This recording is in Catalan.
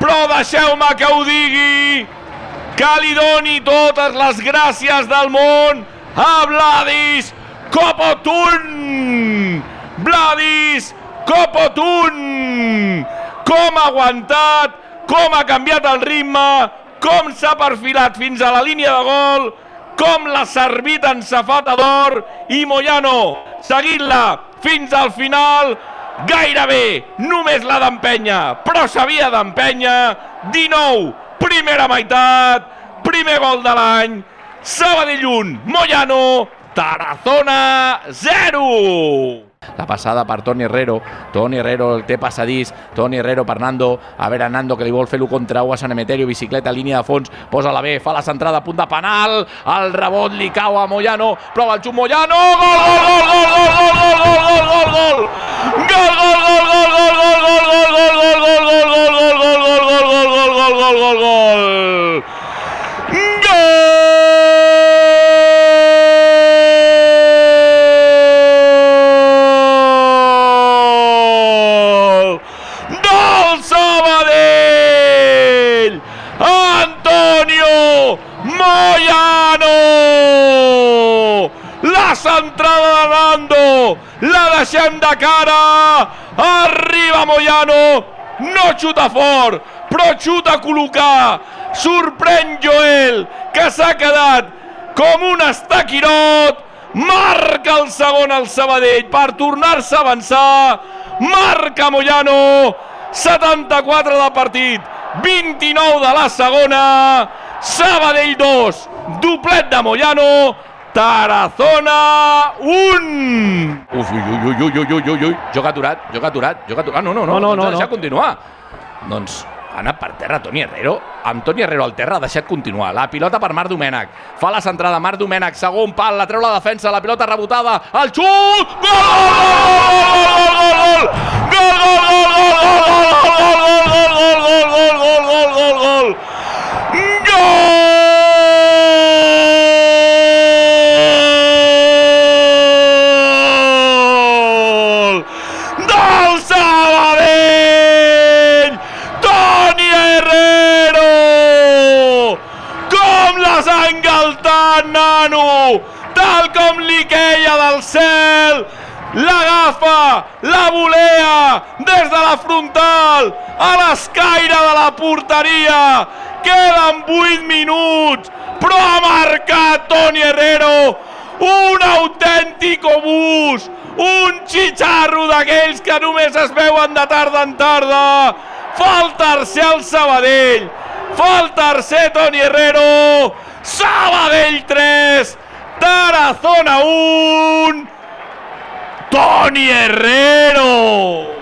Però deixeu-me que ho digui, que li doni totes les gràcies del món a Vladis Copotun! Vladis Copotun! Com ha aguantat, com ha canviat el ritme, com s'ha perfilat fins a la línia de gol, com l'ha servit en safata d'or i Moyano seguint-la fins al final gairebé només l'ha d'empènyer però s'havia d'empènyer 19, primera meitat primer gol de l'any Sabadell 1, Moyano Tarazona 0 la passada per Toni Herrero. Toni Herrero el té passadís. Toni Herrero per Nando. A veure, Nando que li vol fer l'1 contra 1 a Sant Emeterio. Bicicleta, línia de fons. Posa la B, fa la centrada, punt de penal. El rebot li cau a Moyano. Prova el xut Moyano. Gol, gol, gol, gol, gol, gol, gol, gol, gol, gol. Del Sabadell! Antonio Moyano! La centrada de Nando! La deixem de cara! Arriba Moyano! No xuta fort, però xuta a col·locar! Sorprèn Joel, que s'ha quedat com un estaquirot! Marca el segon al Sabadell per tornar-se a avançar! Marca Moyano! 74 de partit, 29 de la segona, Sabadell 2, doblet de Moyano, Tarazona 1! Uf, ui, ui, ui, ui, ui, ui, ui, ui, joc aturat, joc aturat, joc aturat. Ah, no, no, no, No, no, doncs no, ha deixat no. continuar. Doncs ha anat per terra Toni Herrero. Amb Toni Herrero al terra ha deixat continuar. La pilota per Marc Domènech. Fa la centrada Marc Domènech, segon pal, la treu la defensa, la pilota rebotada, el xut! Gol! Gol, gol, gol, gol, gol, gol, gol, gol, gol, gol, gol, gol, gol, gol, gol, gol, gol! Gol! Nano! Tal com li queia del cel! L'agafa, la volea, des de la frontal, a l'escaire de la porteria. Queden 8 minuts, però ha marcat Toni Herrero un autèntic obús, un xitxarro d'aquells que només es veuen de tarda en tarda. Fa el tercer al Sabadell, fa el tercer Toni Herrero, Sabadell 3, zona un Tony Herrero.